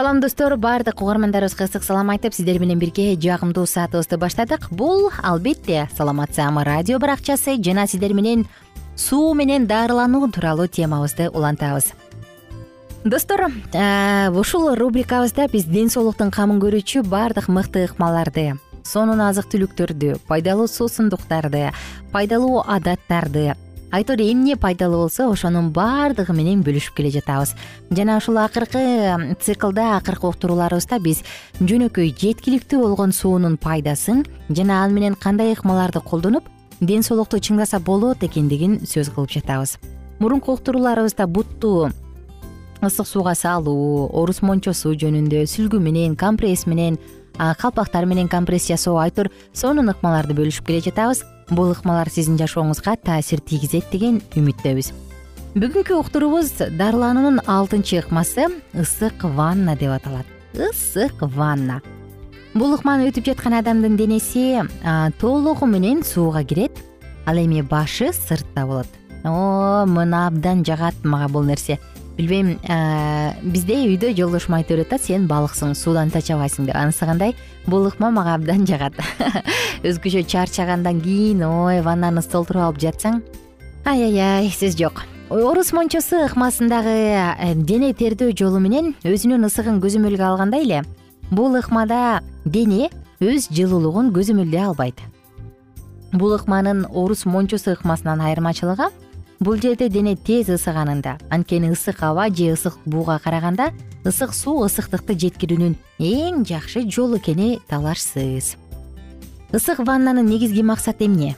салам достор. Баардык угармандарыбызга ысык салам айтып сиздер менен бирге жагымдуу саатыбызды баштадык. Бул албетте саламат саама радио баракчасы жана сиздер менен суу менен дарылануу тууралуу темабызды улантабыз. Достор ушул рубрикабызда биз ден соолуктун камын көрүүчү баардык мыкты ыкмаларды сонун азык түлүктөрдү пайдалуу суусундуктарды пайдалуу адаттарды айтор эмне пайдалуу болсо ошонун баардыгы менен бөлүшүп келе жатабыз. Жана ушул акыркы циклда акыркы уктурууларыбызда биз жөнөкөй жеткиликтүү болгон суунун пайдасын жана ал менен кандай ыкмаларды колдонуп ден соолукту чыңдаса болот экендигин сөз кылып жатабыз. Мурунку уктурууларыбызда бутту ысык сууга салуу орус мончосу жөнүндө сүлгү менен компресс менен калпактар менен компресс жасоо айтор сонун ыкмаларды бөлүшүп келе жатабыз бул ыкмалар сиздин жашооңузга таасир тийгизет деген үмүттөбүз. Бүгүнкү уктуруубуз дарылануунун алтынчы ыкмасы ысык ванна деп аталат. Ысык ванна. Бул ыкманы өтүп жаткан адамдын денеси толугу менен сууга кирет ал эми башы сыртта болот. О мына абдан жагат мага бул нерсе билбейм бизде үйдө жолдошум айтып берет да сен балыксың суудан чачабайсың деп. Анысы кандай? Бул ыкма мага абдан жагат. Өзгөчө чарчагандан кийин ой ваннаны столтуруп алып жатсаң ай аяй сөз жок. Орус мончосу ыкмасындагы э, дене тердөө жолу менен өзүнүн ысыгын көзөмөлгө алгандай эле бул ыкмада дене өз жылуулугун көзөмөлдөй албайт. Бул ыкманын орус мончосу ыкмасынан айырмачылыгы бул жерде дене тез ысыганында анткени ысык аба же ысык бууга караганда ысык суу ысыктыкты жеткирүүнүн эң жакшы жолу экени талашсыз. Ысык ваннанын негизги максаты эмне?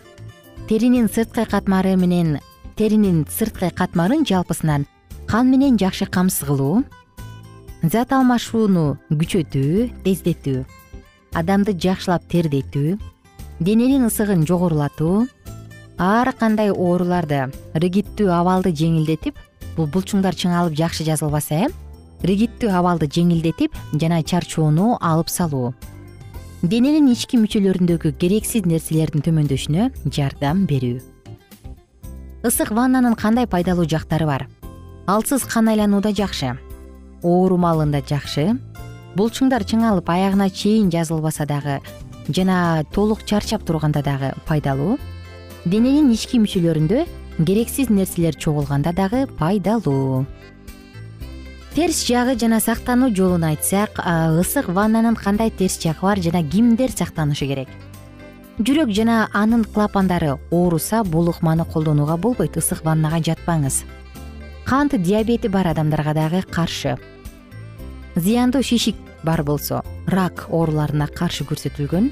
Теринин сырткы катмары менен теринин сырткы катмарын жалпысынан кан менен жакшы камсыз кылуу зат алмашууну күчөтүү тездетүү адамды жакшылап тердетүү дененин ысыгын жогорулатуу ар кандай ооруларды ригиттүү абалды жеңилдетип бул булчуңдар чыңалып жакшы жазылбаса э? ригиттүү абалды жеңилдетип жана чарчоону алып салуу. Дененин ички мүчөлөрүндөгү керексиз нерселердин төмөндөшүнө жардам берүү. Ысык ваннанын кандай пайдалуу жактары бар? Алсыз кан айланууда жакшы. Оору маалында жакшы. Булчуңдар чыңалып аягына чейин жазылбаса дагы жана толук чарчап турганда дагы пайдалуу дененин ички мүчөлөрүндө керексиз нерселер чогулганда дагы пайдалуу. Терс жагы жана сактануу жолун айтсак ысык ваннанын кандай терс жагы бар жана кимдер сактанышы керек? Жүрөк жана анын клапандары ооруса бул ыкманы колдонууга болбойт ысык ваннага жатпаңыз. Кант диабети бар адамдарга дагы каршы. Зыяндуу шишик бар болсо рак ооруларына каршы көрсөтүлгөн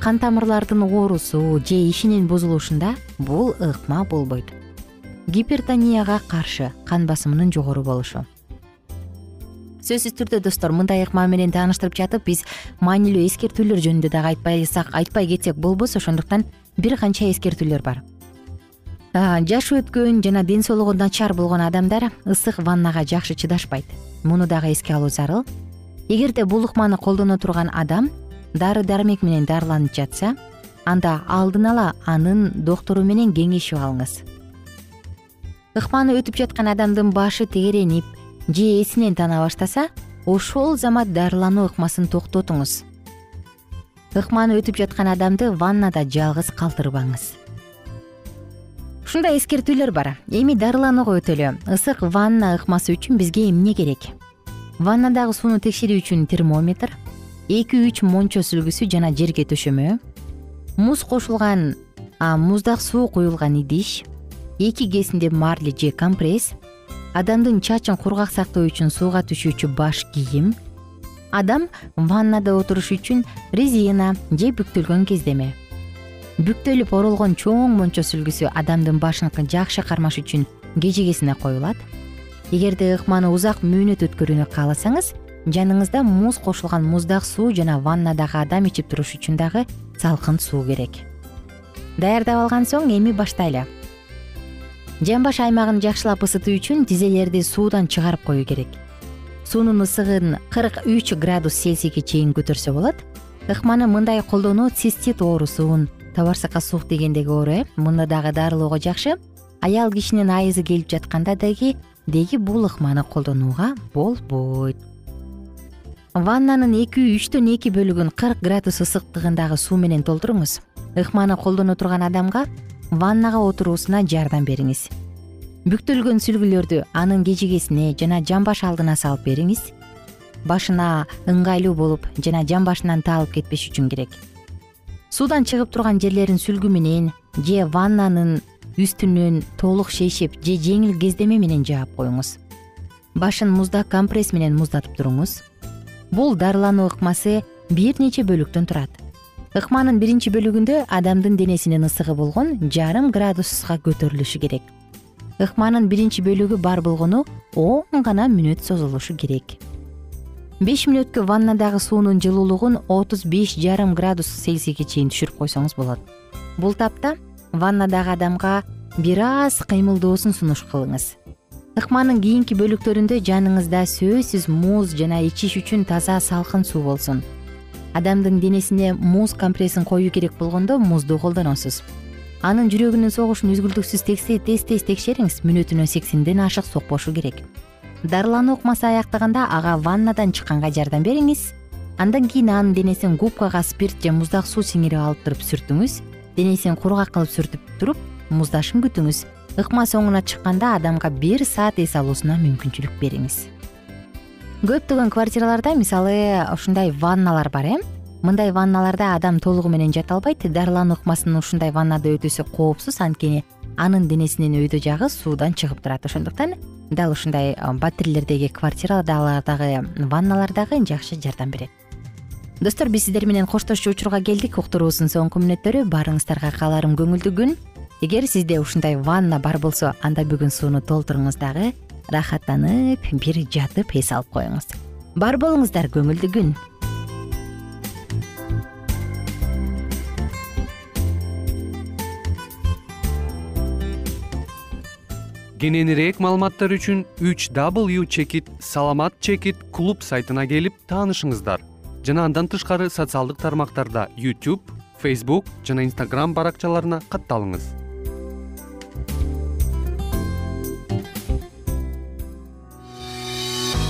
кан тамырлардын оорусу же ишинин бузулушунда бул ыкма болбойт. Гипертонияга каршы кан басымынын жогору болушу. Сөзсүз түрдө достор мындай ыкма менен тааныштырып жатып биз маанилүү эскертүүлөр жөнүндө дагы айтпасак айтпай кетсек болбос ошондуктан бир канча эскертүүлөр бар. Жашы өткөн жана ден соолугу начар болгон адамдар ысык ваннага жакшы чыдашпайт. Муну дагы эске алуу зарыл. Эгерде бул ыкманы колдоно турган адам дары дармек менен дарыланып жатса анда алдын ала анын доктору менен кеңешип алыңыз. Ыкманы өтүп жаткан адамдын башы тегеренип же эсинен тана баштаса ошол замат дарылануу ыкмасын токтотуңуз. Ыкманы өтүп жаткан адамды ваннада жалгыз калтырбаңыз. Ушундай эскертүүлөр бар. Эми дарыланууга өтөлү. Ысык ванна ыкмасы үчүн бизге эмне керек? Ваннадагы сууну текшерүү үчүн термометр эки үч мончо сүлгүсү жана жерге төшөмө муз кошулган муздак суу куюлган идиш. Эки кесиндеп марли же компресс. Адамдын чачын кургак сактоо үчүн сууга түшүүчү баш кийим. Адам ваннада отуруш үчүн резина же бүктөлгөн кездеме. Бүктөлүп оролгон чоң мончо сүлгүсү адамдын башын жакшы кармаш үчүн кежегесине коюлат. Эгерде ыкманы узак мөөнөт өткөрүүнү кааласаңыз жаныңызда муз кошулган муздак суу жана ваннадагы адам ичип туруш үчүн дагы салкын суу керек. Даярдап алган соң эми баштайлы. Жамбаш аймагын жакшылап ысытуу үчүн тизелерди суудан чыгарып коюу керек. Суунун ысыгын кырк үч градус цельсийге чейин көтөрсө болот. Ыкманы мындай колдонуу цистит оорусун табарсакка суук дегендеги оору э? Муну дагы дарылоого жакшы. Аял кишинин айызы келип жатканда деги деги бул ыкманы колдонууга болбойт ваннанын эки үчтөн эки бөлүгүн кырк градус ысыктыгындагы суу менен толтуруңуз. Ыкманы колдоно турган адамга ваннага отуруусуна жардам бериңиз. Бүктөлгөн сүлгүлөрдү анын кежегесине жана жамбаш алдына салып бериңиз. Башына ыңгайлуу болуп жана жамбашынан таалып кетпеш үчүн керек. Суудан чыгып турган жерлерин сүлгү менен же ваннанын үстүнөн толук шейшеп же жеңил кездеме менен жаап коюңуз. Башын муздак компресс менен муздатып туруңуз бул дарылануу ыкмасы бир нече бөлүктөн турат. Ыкманын биринчи бөлүгүндө адамдын денесинин ысыгы болгон жарым градуска көтөрүлүшү керек. Ыкманын биринчи бөлүгү бар болгону он гана мүнөт созулушу керек. Беш мүнөткө ваннадагы суунун жылуулугун отуз беш жарым градус цельсийге чейин түшүрүп койсоңуз болот. Бул тапта ваннадагы адамга бир аз кыймылдоосун сунуш кылыңыз ыкманын кийинки бөлүктөрүндө жаныңызда сөзсүз муз жана ичиш үчүн таза салкын суу болсун. Адамдын денесине муз компрессин коюу керек болгондо музду колдоносуз. Анын жүрөгүнүн согушун үзгүлтүксүз тез тез текшериңиз мүнөтүнө сексенден ашык сокпошу керек. Дарылануу ыкмасы аяктаганда ага ваннадан чыкканга жардам бериңиз. Андан кийин анын денесин губкага спирт же муздак суу сиңирип алып туруп сүртүңүз. Денесин кургак кылып сүртүп туруп муздашын күтүңүз ыкма соңуна чыкканда адамга бир саат эс алуусуна мүмкүнчүлүк бериңиз. Көптөгөн квартираларда мисалы ушундай ванналар бар э? Мындай ванналарда адам толугу менен жата албайт дарылануу ыкмасынын ушундай ваннада өтүүсү коопсуз анткени анын денесинин өйдө жагы суудан чыгып турат. Ошондуктан дал ушундай батирлердеги квартиралардагы ванналар дагы жакшы жардам берет. Достор биз сиздер менен коштошчу учурга келдик. Уктуруубуздун соңку мүнөттөрү баарыңыздарга кааларым көңүлдүү күн эгер сизде ушундай ванна бар болсо анда бүгүн сууну толтуруңуз дагы рахаттанып бир жатып эс алып коюңуз. Бар болуңуздар көңүлдүү күн. Кененирээк маалыматтар үчүн үч w чекит саламат чекит клуб сайтына келип таанышыңыздар. Жана андан тышкары социалдык тармактарда youtube facebook жана instagram баракчаларына катталыңыз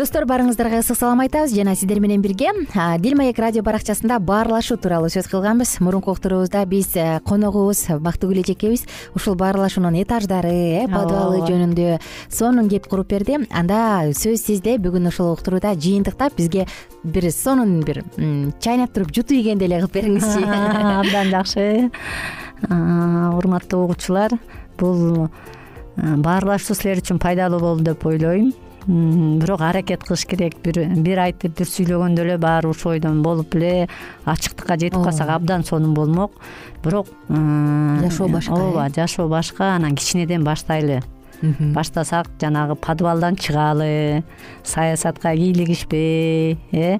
достор баарыңыздарга ысык салам айтабыз. Жана сиздер менен бирге дил маек радио баракчасында баарлашуу тууралуу сөз кылганбыз. Мурунку уктуруубузда биз э, коногубуз бактыгүл эжекебиз ушул баарлашуунун этаждары э подвалы жөнүндө сонун кеп куруп берди. Анда сөз сизде. Бүгүн ушул уктурууда жыйынтыктап бизге бир сонун бир чайнап туруп жутуу ийгендей эле кылып бериңизчи. Абдан жакшы. Урматтуу угуучулар бул баарлашуу силер үчүн пайдалуу болду деп ойлойм бирок аракет кылыш керек. Бир айтып бир сүйлөгөндө эле баары ушул ойдон болуп эле ачыктыкка жетип калсак абдан сонун болмок. Бирок жашоо башка ооба жашоо башка. Анан кичинеден баштайлы. Баштасак жанагы подвалдан чыгалы саясатка кийлигишпей э?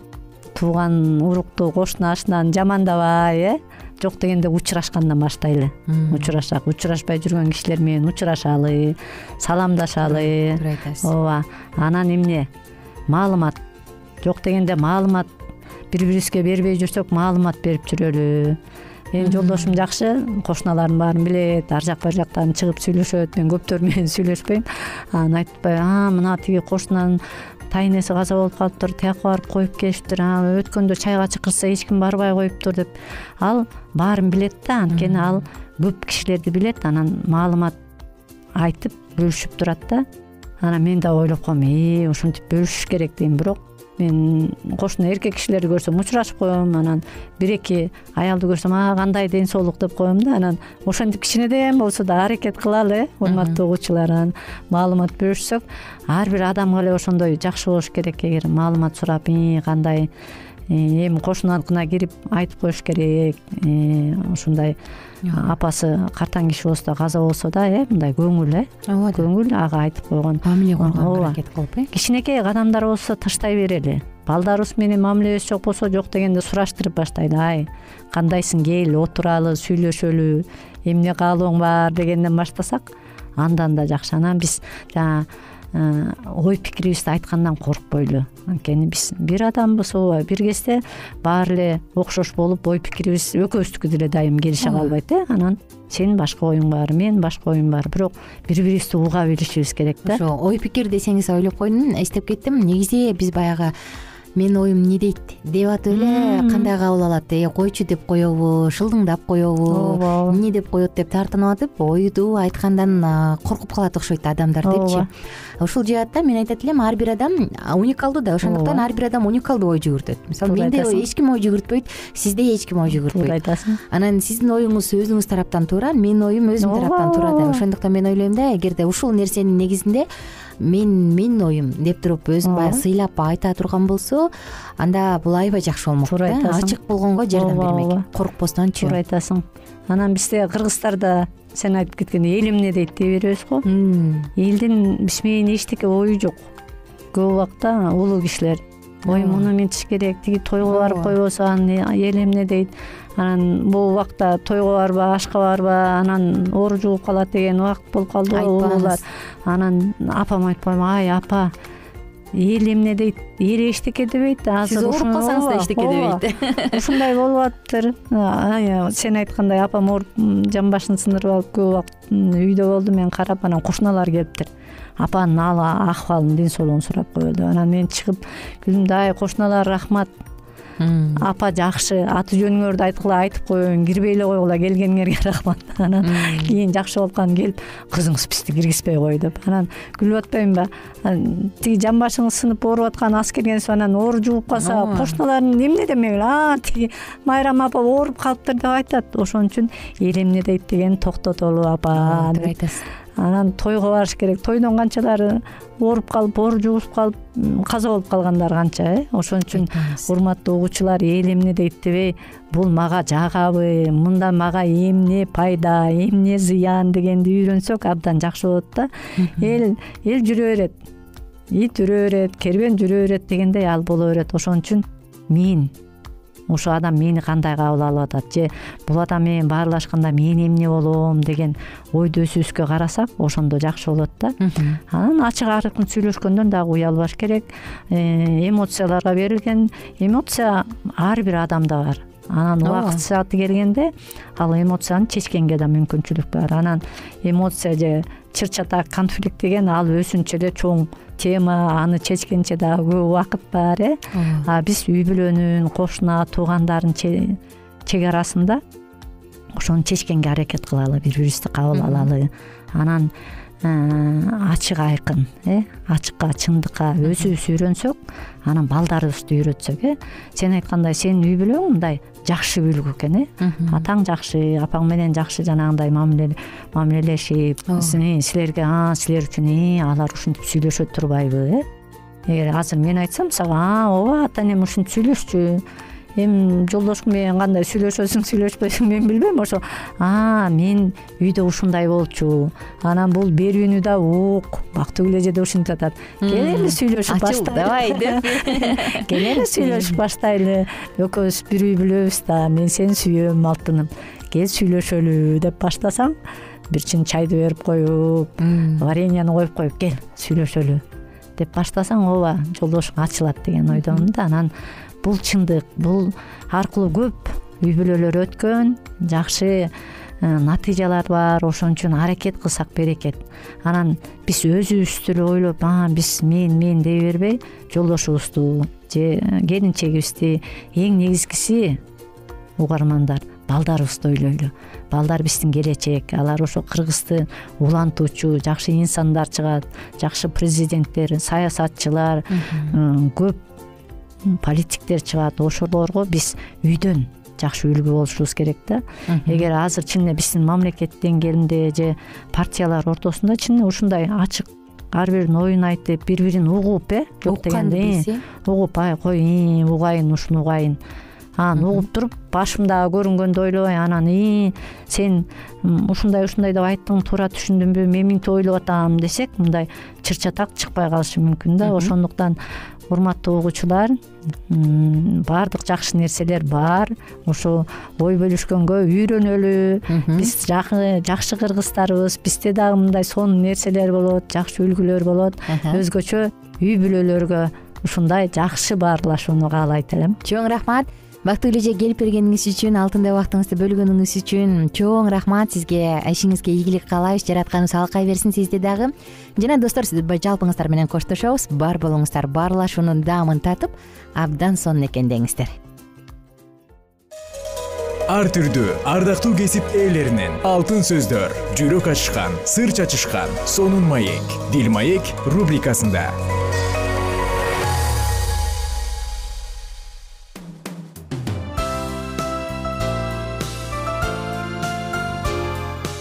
Тууган урукту кошуна ашынан жамандабай э жок дегенде учурашкандан баштайлы. Учурашсак учурашпай жүргөн кишилер менен учурашалы саламдашалы. Туура айтасыз. Ооба анан эмне? Маалымат. Жок дегенде маалымат бири бирибизге бербей жүрсөк маалымат берип жүрөлү. Менин жолдошум жакшы кошуналарым баарын билет ар жак бери жактан чыгып сүйлөшөт мен көптөр менен сүйлөшпөйм. Анан айтып атпайбы а мына тиги кошунанын тайнеси каза болуп калыптыр тияка барып коюп келишиптир өткөндө чайга чакырса эч ким барбай коюптур деп. Ал баарын билет да анткени ал көп кишилерди билет анан маалымат айтып бөлүшүп турат да. Анан мен дагы ойлоп калам э ушинтип бөлүшүш керек дейм. Бирок мен кошуна эркек кишилерди көрсөм учурашып коем анан бир эки аялды көрсөм а кандай ден соолук? деп коем да анан ошентип кичинеден болсо да аракет кылалы э урматтуу угуучулар анан маалымат бөлүшсөк ар бир адамга эле ошондой жакшы болуш керек эгер маалымат сурап кандай э, эми кошунаныкына кирип айтып коюш керек ушундай апасы картаң киши болсо да каза болсо да э мындай көңүл э? Ооба көңүл ага айтып койгон. Мамиле ооба. аракет кылып э? Кичинекей кадамдар болсо таштай берели. Балдарыбыз менен мамилебиз жок болсо жок дегенде сураштырып баштайлы ай кандайсың кел отуралы сүйлөшөлү эмне каалооң бар дегенден баштасак андан да жакшы. Анан биз жанагы ой пикирибизди айткандан коркпойлу. Анткени биз бир адамбыз ооба бир кезде баары эле окшош болуп ой пикирибиз экөөбүздүкү деле дайым келише калбайт э? Анан сенин башка оюң бар менин башка оюм бар. Бирок бири бирибизди уга билишибиз керек да. Ошо ой пикир десеңиз ойлоп койдум эстеп кеттим. Негизи биз баягы менин оюм эмне дейт? деп атып эле кандай кабыл алат э? Койчу деп коебу шылдыңдап коебу ооба. эмне деп коет деп тартынып атып ойду айткандан коркуп калат окшойт адамдар депчи ушул жаатта мен айтат элем ар бир адам уникалдуу да ошондуктан ар бир адам уникалдуу ой жүгүртөт. Мисалы туура менде эч ким ой жүгүртпөйт сизде эч ким ой туура жүгүртпөйт айтасың. Анан сиздин оюңуз өзүңүз тараптан туура менин оюм өзүм тараптан туура да. Ошондуктан мен ойлойм да эгерде ушул нерсенин негизинде мен менин оюм деп туруп өзүн баягы сыйлап айта турган болсо анда бул аябай жакшы болмок Туура айтасың. ачык болгонго жардам бермек. коркпостончу туура айтасың анан бизде кыргыздарда сен айтып кеткендей эл эмне? дейт дей беребиз го. Элдин биз менен эчтеке ою жок. Көп убакта улуу кишилер. Ой муну минтиш керек тиги тойго барып койбосо анан эл эмне? дейт. Анан бул убакта тойго барба ашка барба анан оору жугуп калат деген убакыт болуп калдыбы улуулар. Анан апам коем ай апа эл эмне дейт эри эчтеке дебейт азыр сиз ооруп калсаңыз да эчтеке дебейт. ушундай болуп атыптыр сен айткандай апам ооруп жан башын сындырып алып көп убакыт үйдө болду мен карап анан кушуналар келиптир. Апанын акыбалын ден соолугун сурап коелу анан мен чыгып күлдүм да ай кошуналар рахмат апа жакшы аты жөнүңөрдү айткыла айтып коеюн кирбей эле койгула келгениңерге рахмат. Анан кийин жакшы болуп калган келип кызыңыз бизди киргизбей кой деп. Анан күлүп атпаймынбы тиги жан башыңыз сынып ооруп аткан ас киргенсип анан оору жугуп калса кошуналарың эмне демек а тиги майрам апа ооруп калыптыр деп айтат. Ошон үчүн эл эмне дейт дегени токтотолу апа деп айтасыз анан тойго барыш керек. Тойдон канчалары ооруп калып оору жугузуп калып каза болуп калгандар канча э. Ошон үчүн урматтуу угуучулар эл эмне дейт дебей бул мага жагабы мындан мага эмне пайда эмне зыян дегенди үйрөнсөк абдан жакшы болот да. Эл эл жүрө берет ит үрө берет кербен жүрө берет дегендей ал боло берет. Ошон үчүн мен ушул адам мени кандай кабыл алып атат? Же бул адам менен баарлашканда мен эмне болом деген ойду өзүбүзгө карасак ошондо жакшы болот да. Анан ачык аркын сүйлөшкөндөн дагы уялбаш керек. Э, эмоцияларга берилген эмоция ар бир адамда бар. Анан убакыт сааты келгенде ал эмоцияны чечкенге да мүмкүнчүлүк бар. Анан эмоция же чыр конфликт деген ал өзүнчө эле чоң тема аны чечкенче дагы көп убакыт бар э? А биз үй бүлөнүн кошуна туугандардын чек арасында ошону чечкенге аракет кылалы бири бирибизди кабыл алалы. Анан ачык айкын э? Ачыкка чындыкка өзүбүз үйрөнсөк анан балдарыбызды үйрөтсөк э? Сен айткандай сенин үй бүлөң мындай жакшы үлгү экен э? Атаң жакшы апаң менен жакшы жанагындай мамилелешип силерге силер үчүн э алар ушинтип сүйлөшө турбайбы э? Эгер азыр мен айтсам сага ооба ата энем ушинтип сүйлөшчү эми жолдошуң менен кандай сүйлөшөсүң сүйлөшпөйсүң мен билбейм ошо. А мен үйдө ушундай болчу. Анан бул берүүнү да ук бактыгүл эже да ушинтип атат. Келели сүйлөшүп баштайлы. давай деп келели сүйлөшүп баштайлы. Экөөбүз бир үй бүлөбүз да мен сени сүйөм алтыным. Кел сүйлөшөлү деп баштасаң бир чин чайды берип коюп вареньяны коюп коюп кел сүйлөшөлү деп баштасаң ооба жолдошуң ачылат деген ойдомун да. Анан бул чындык бул аркылуу көп үй бүлөлөр өткөн жакшы э, натыйжалар бар ошон үчүн аракет кылсак берекет. Анан биз өзүбүздү эле ойлоп а биз мен мен дей бербей жолдошубузду же келинчегибизди эң негизгиси угармандар балдарыбызды ойлойлу балдар биздин келечек алар ошо кыргызды улантуучу жакшы инсандар чыгат жакшы президенттер саясатчылар көп политиктер чыгат. Ошолорго биз үйдөн жакшы үлгү болушубуз керек да. Эгер азыр чын эле биздин мамлекет деңгээлинде же партиялар ортосунда чын эле ушундай ачык ар биринин оюн айтып бири бирин угуп э жок дегенде угуп ай кой угайын ушуну угайын. Анан угуп туруп башым дагы көрүнгөндү ойлобой анан ии сен ушундай ушундай деп айттың туура түшүндүмбү мен минтип ойлоп атам десек мындай чыр чатак чыкпай калышы мүмкүн да. Ошондуктан урматтуу угуучулар баардык жакшы нерселер бар. Ошо ой бөлүшкөнгө үйрөнөлү. Биз жакшы кыргыздарбыз бизде дагы мындай сонун нерселер болот жакшы үлгүлөр болот. Өзгөчө үй бүлөлөргө ушундай жакшы баарлашууну каалайт элем. Чоң рахмат бактыгүл эже келип бергениңиз үчүн алтындай убактыңызды бөлгөнүңүз үчүн чоң рахмат. Сизге ишиңизге ийгилик каалайбыз жараткан салкай берсин сизди дагы. Жана достор жалпыңыздар менен коштошобуз. Бар болуңуздар баарлашуунун даамын татып абдан сонун экен деңиздер. Ар түрдүү ардактуу кесип ээлеринен алтын сөздөр жүрөк ачышкан сыр чачышкан сонун маек. Дил маек рубрикасында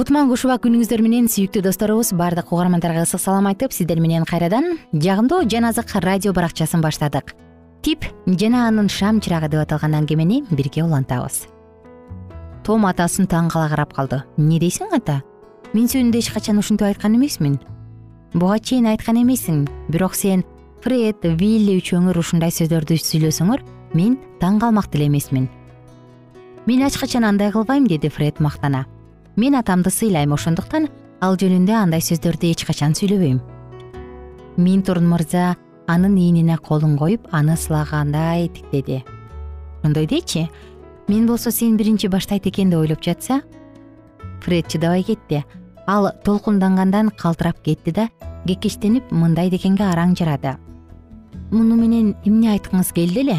кутман кушубак күнүңүздөр менен сүйүктүү досторубуз баардык угармандарга ысык салам айтып сиздер менен кайрадан жагымдуу жана азык радио баракчасын баштадык. Тип жана анын шам чырагы деп аталган аңгемени бирге улантабыз. Том атасын таң кала карап калды. Эмне дейсиң ата? Мен сөнүндө эч качан ушинтип айткан эмесмин. Буга чейин айткан эмессиң бирок сен фред вилли үчөөңөр ушундай сөздөрдү сүйлөсөңөр мен таң калмак деле эмесмин. Мен ач качан андай кылбайм деди фред мактана мен атамды сыйлайм ошондуктан ал жөнүндө андай сөздөрдү эч качан сүйлөбөйм. Минтурн мырза анын ийнине колун коюп аны сылагандай тиктеди. Ошондой дечи мен болсо сен биринчи баштайт экен деп ойлоп жатса фред чыдабай кетти. Ал толкундангандан калтырап кетти да кекештенип мындай дегенге араң жарады муну менен эмне айткыңыз келди эле?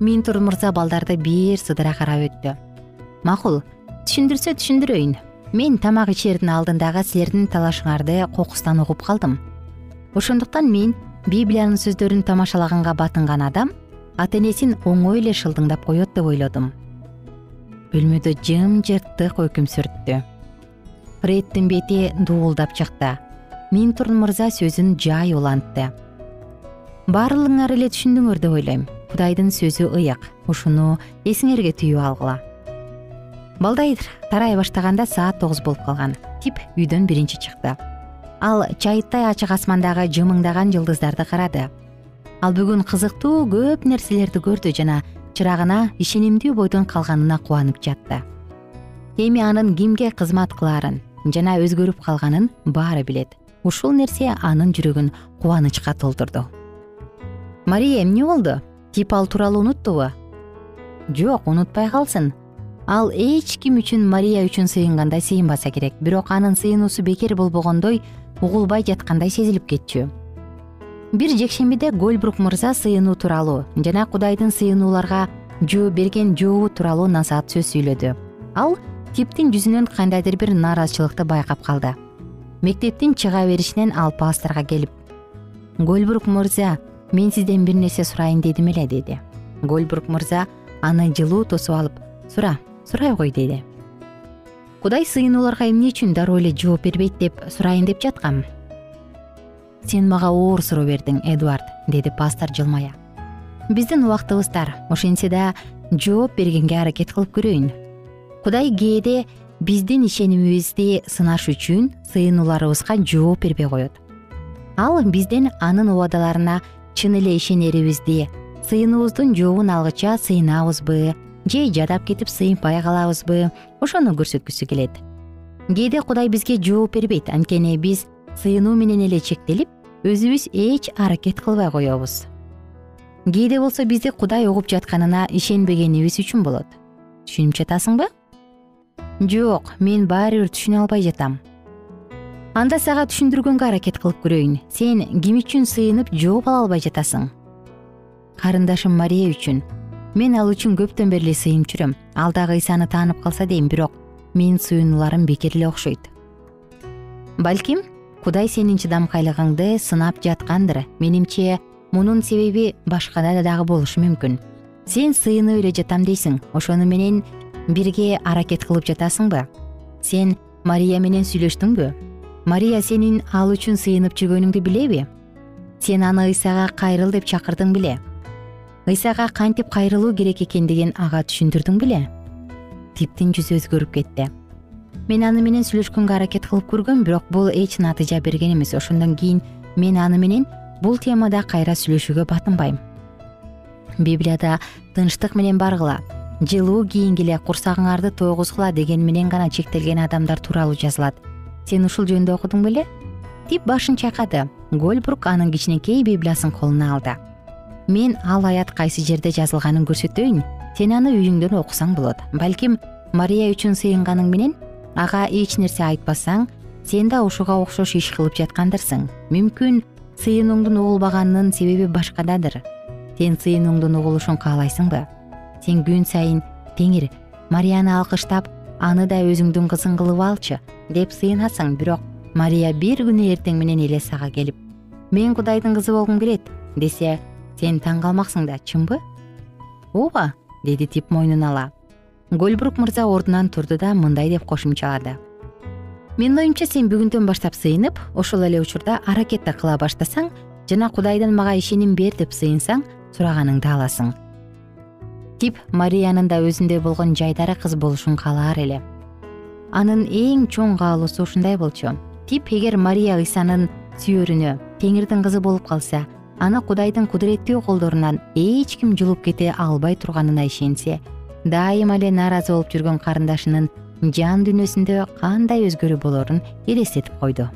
Минтур мырза балдарды бир сыдыра карап өттү. Макул түшүндүрсө түшүндүрөйүн. Мен тамак ичердин алдындагы силердин талашыңарды кокустан угуп калдым. Ошондуктан мен библиянын сөздөрүн тамашалаганга батынган адам ата энесин оңой эле шылдыңдап коет деп ойлодум бөлмөдө жымжырттык өкүм сүрттү. Фреддин бети дуулдап чыкты. Минтурн мырза сөзүн жай улантты. Баардыгыңар эле түшүндүңөр деп ойлойм. Кудайдын сөзү ыйык. Ушуну эсиңерге түйүп алгыла балдар тарай баштаганда саат тогуз болуп калган. Тип үйдөн биринчи чыкты. Ал чайыттай ачык асмандагы жымыңдаган жылдыздарды карады. Ал бүгүн кызыктуу көп нерселерди көрдү жана чырагына ишенимдүү бойдон калганына кубанып жатты. Эми анын кимге кызмат кылаарын жана өзгөрүп калганын баары билет. Ушул нерсе анын жүрөгүн кубанычка толтурду. Мария эмне болду? Тип ал тууралуу унуттубу? Жок унутпай калсын ал эч ким үчүн мария үчүн сыйынгандай сыйынбаса керек. Бирок анын сыйынуусу бекер болбогондой угулбай жаткандай сезилип кетчү. Бир жекшембиде гольбрук мырза сыйынуу тууралуу жана кудайдын сыйынууларга жооп берген жообу тууралуу насаат сөз сүйлөдү. Ал типтин жүзүнөн кандайдыр бир нааразычылыкты байкап калды. Мектептин чыга беришинен ал пасторго келип гольбрук мырза мен сизден бир нерсе сурайын дедим эле деди. Гольбрук мырза аны жылуу тосуп алып сура сурай кой деди. Кудай сыйынууларга эмне үчүн дароо эле жооп бербейт деп сурайын деп жаткам? Сен мага оор суроо бердиң эдуард деди пастор жылмая. Биздин убактыбыз тар ошентсе да жооп бергенге аракет кылып көрөйүн. Кудай кээде биздин ишенимибизди сынаш үчүн сыйынууларыбызга жооп бербей коет. Ал бизден анын убадаларына чын эле ишенерибизди сыйынуубуздун жообун алгыча сыйынабызбы же жадап кетип сыйынбай калабызбы? Ошону көрсөткүсү келет. Кээде кудай бизге жооп бербейт. Анткени биз сыйынуу менен эле чектелип өзүбүз эч аракет кылбай коебуз кээде болсо бизди кудай угуп жатканына ишенбегенибиз үчүн болот. Түшүнүп жатасыңбы? Жок мен баары бир түшүнө албай жатам. Анда сага түшүндүргөнгө аракет кылып көрөйүн сен ким үчүн сыйынып жооп ала албай жатасың? Карындашым мария үчүн мен ал үчүн көптөн бери эле сыйынып жүрөм ал дагы ыйсаны таанып калса дейм бирок менин сыйынууларым бекер эле окшойт. Балким кудай сенин чыдамкайлыгыңды сынап жаткандыр. Менимче мунун себеби башкада дагы болушу мүмкүн. Сен сыйынып эле жатам дейсиң. Ошону менен бирге аракет кылып жатасыңбы? Сен мария менен сүйлөштүңбү? Мария сенин ал үчүн сыйынып жүргөнүңдү билеби? Сен аны ыйсага кайрыл деп чакырдың беле ыйсага кантип кайрылуу керек экендигин ага түшүндүрдүң беле? Типтин жүзү өзгөрүп кетти. Мен аны менен сүйлөшкөнгө аракет кылып көргөм бирок бул эч натыйжа берген эмес. Ошондон кийин мен аны менен бул темада кайра сүйлөшүүгө батынбайм. Библияда тынчтык менен баргыла. Жылуу кийингиле курсагыңарды тойгузгула деген менен гана чектелген адамдар тууралуу жазылат. Сен ушул жөнүндө окудуң беле? Тип башын чайкады. Гольбрук анын кичинекей библиясын колуна алды мен ал аят кайсы жерде жазылганын көрсөтөйүн. Сен аны үйүңдөн окусаң болот. Балким мария үчүн сыйынганың менен ага эч нерсе айтпасаң сен да ушуга окшош иш кылып жаткандырсың. Мүмкүн сыйынууңдун угулбаганынын себеби башкададыр сен сыйынууңдун угулушун каалайсыңбы? Сен күн сайын теңир марияны алкыштап аны да өзүңдүн кызың кылып алчы деп сыйынасың. Бирок мария бир күнү эртең менен эле сага келип мен кудайдын кызы болгум келет десе сен таң калмаксың да чынбы? Ооба деди тип мойнун ала. Гольбрук мырза ордунан турду да мындай деп кошумчалады. Менин оюмча сен бүгүндөн баштап сыйынып ошол эле учурда аракетти кыла баштасаң жана кудайдан мага ишеним бер деп сыйынсаң сураганыңды аласың. Тип мариянын да өзүндөй болгон жайдары кыз болушун каалаар эле. Анын эң чоң каалоосу ушундай болчу. Тип эгер мария ыйсанын сүйөрүнө теңирдин кызы болуп калса аны кудайдын кудуреттүү колдорунан эч ким жулуп кете албай турганына ишенсе дайыма эле нааразы болуп жүргөн карындашынын жан дүйнөсүндө кандай өзгөрүү болорун элестетип койду.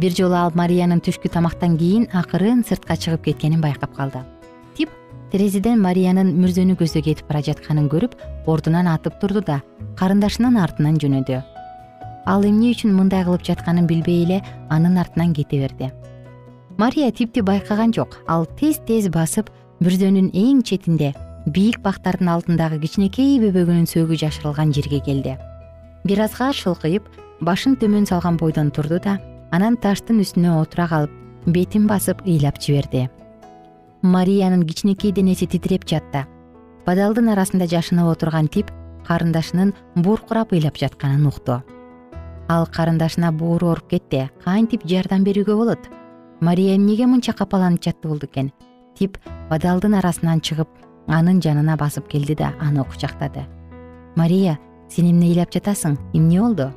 Бир жолу ал мариянын түшкү тамактан кийин акырын сыртка чыгып кеткенин байкап калды. Тип терезеден мариянын мүрзөнү көздөй кетип бара жатканын көрүп ордунан атып турду да карындашынын артынан жөнөдү. Ал эмне үчүн мындай кылып жатканын билбей эле анын артынан кете берди мария типти байкаган жок ал тез тез басып мүрзөнүн эң четинде бийик бактардын алдындагы кичинекей бөбөгүнүн сөөгү жашырылган жерге келди. Бир азга шылкыйып башын төмөн салган бойдон турду да анан таштын үстүнө отура калып бетин басып ыйлап жиберди. Мариянын кичинекей денеси титиреп жатты. Бадалдын арасында жашынып отурган тип карындашынын бууркурап ыйлап жатканын укту. Ал карындашына бууру ооруп кетти кантип жардам берүүгө болот мария эмнеге мынча капаланып жатты болду экен? Тип бадалдын арасынан чыгып анын жанына басып келди да аны кучактады мария сен эмне ыйлап жатасың? Эмне болду?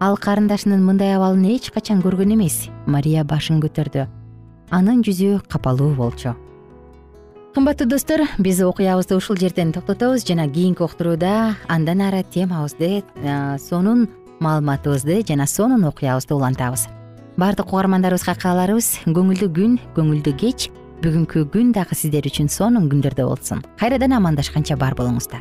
Ал карындашынын мындай абалын эч качан көргөн эмес мария башын көтөрдү. Анын жүзү капалуу болчу кымбаттуу достор биз окуябызды ушул жерден токтотобуз жана кийинки уктурууда андан ары темабызды сонун маалыматыбызды жана сонун окуябызды улантабыз баардык угармандарыбызга кааларыбыз көңүлдүү күн көңүлдүү кеч бүгүнкү күн дагы сиздер үчүн сонун күндөрдөй болсун. Кайрадан амандашканча бар болуңуздар.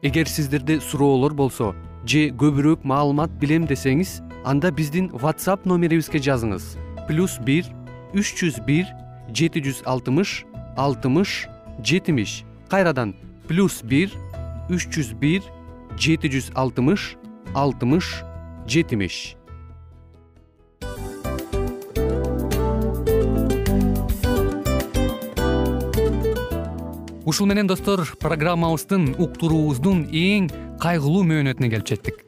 Эгер сиздерде суроолор болсо же көбүрөөк маалымат билем десеңиз анда биздин whatsapp номерибизге жазыңыз. Плюс бир үч жүз бир жети жүз алтымыш алтымыш жетимиш кайрадан плюс бир үч жүз бир жети жүз алтымыш алтымыш жетимиш. Ушул менен достор программабыздын уктуруубуздун эң кайгылуу мөөнөтүнө келип жеттик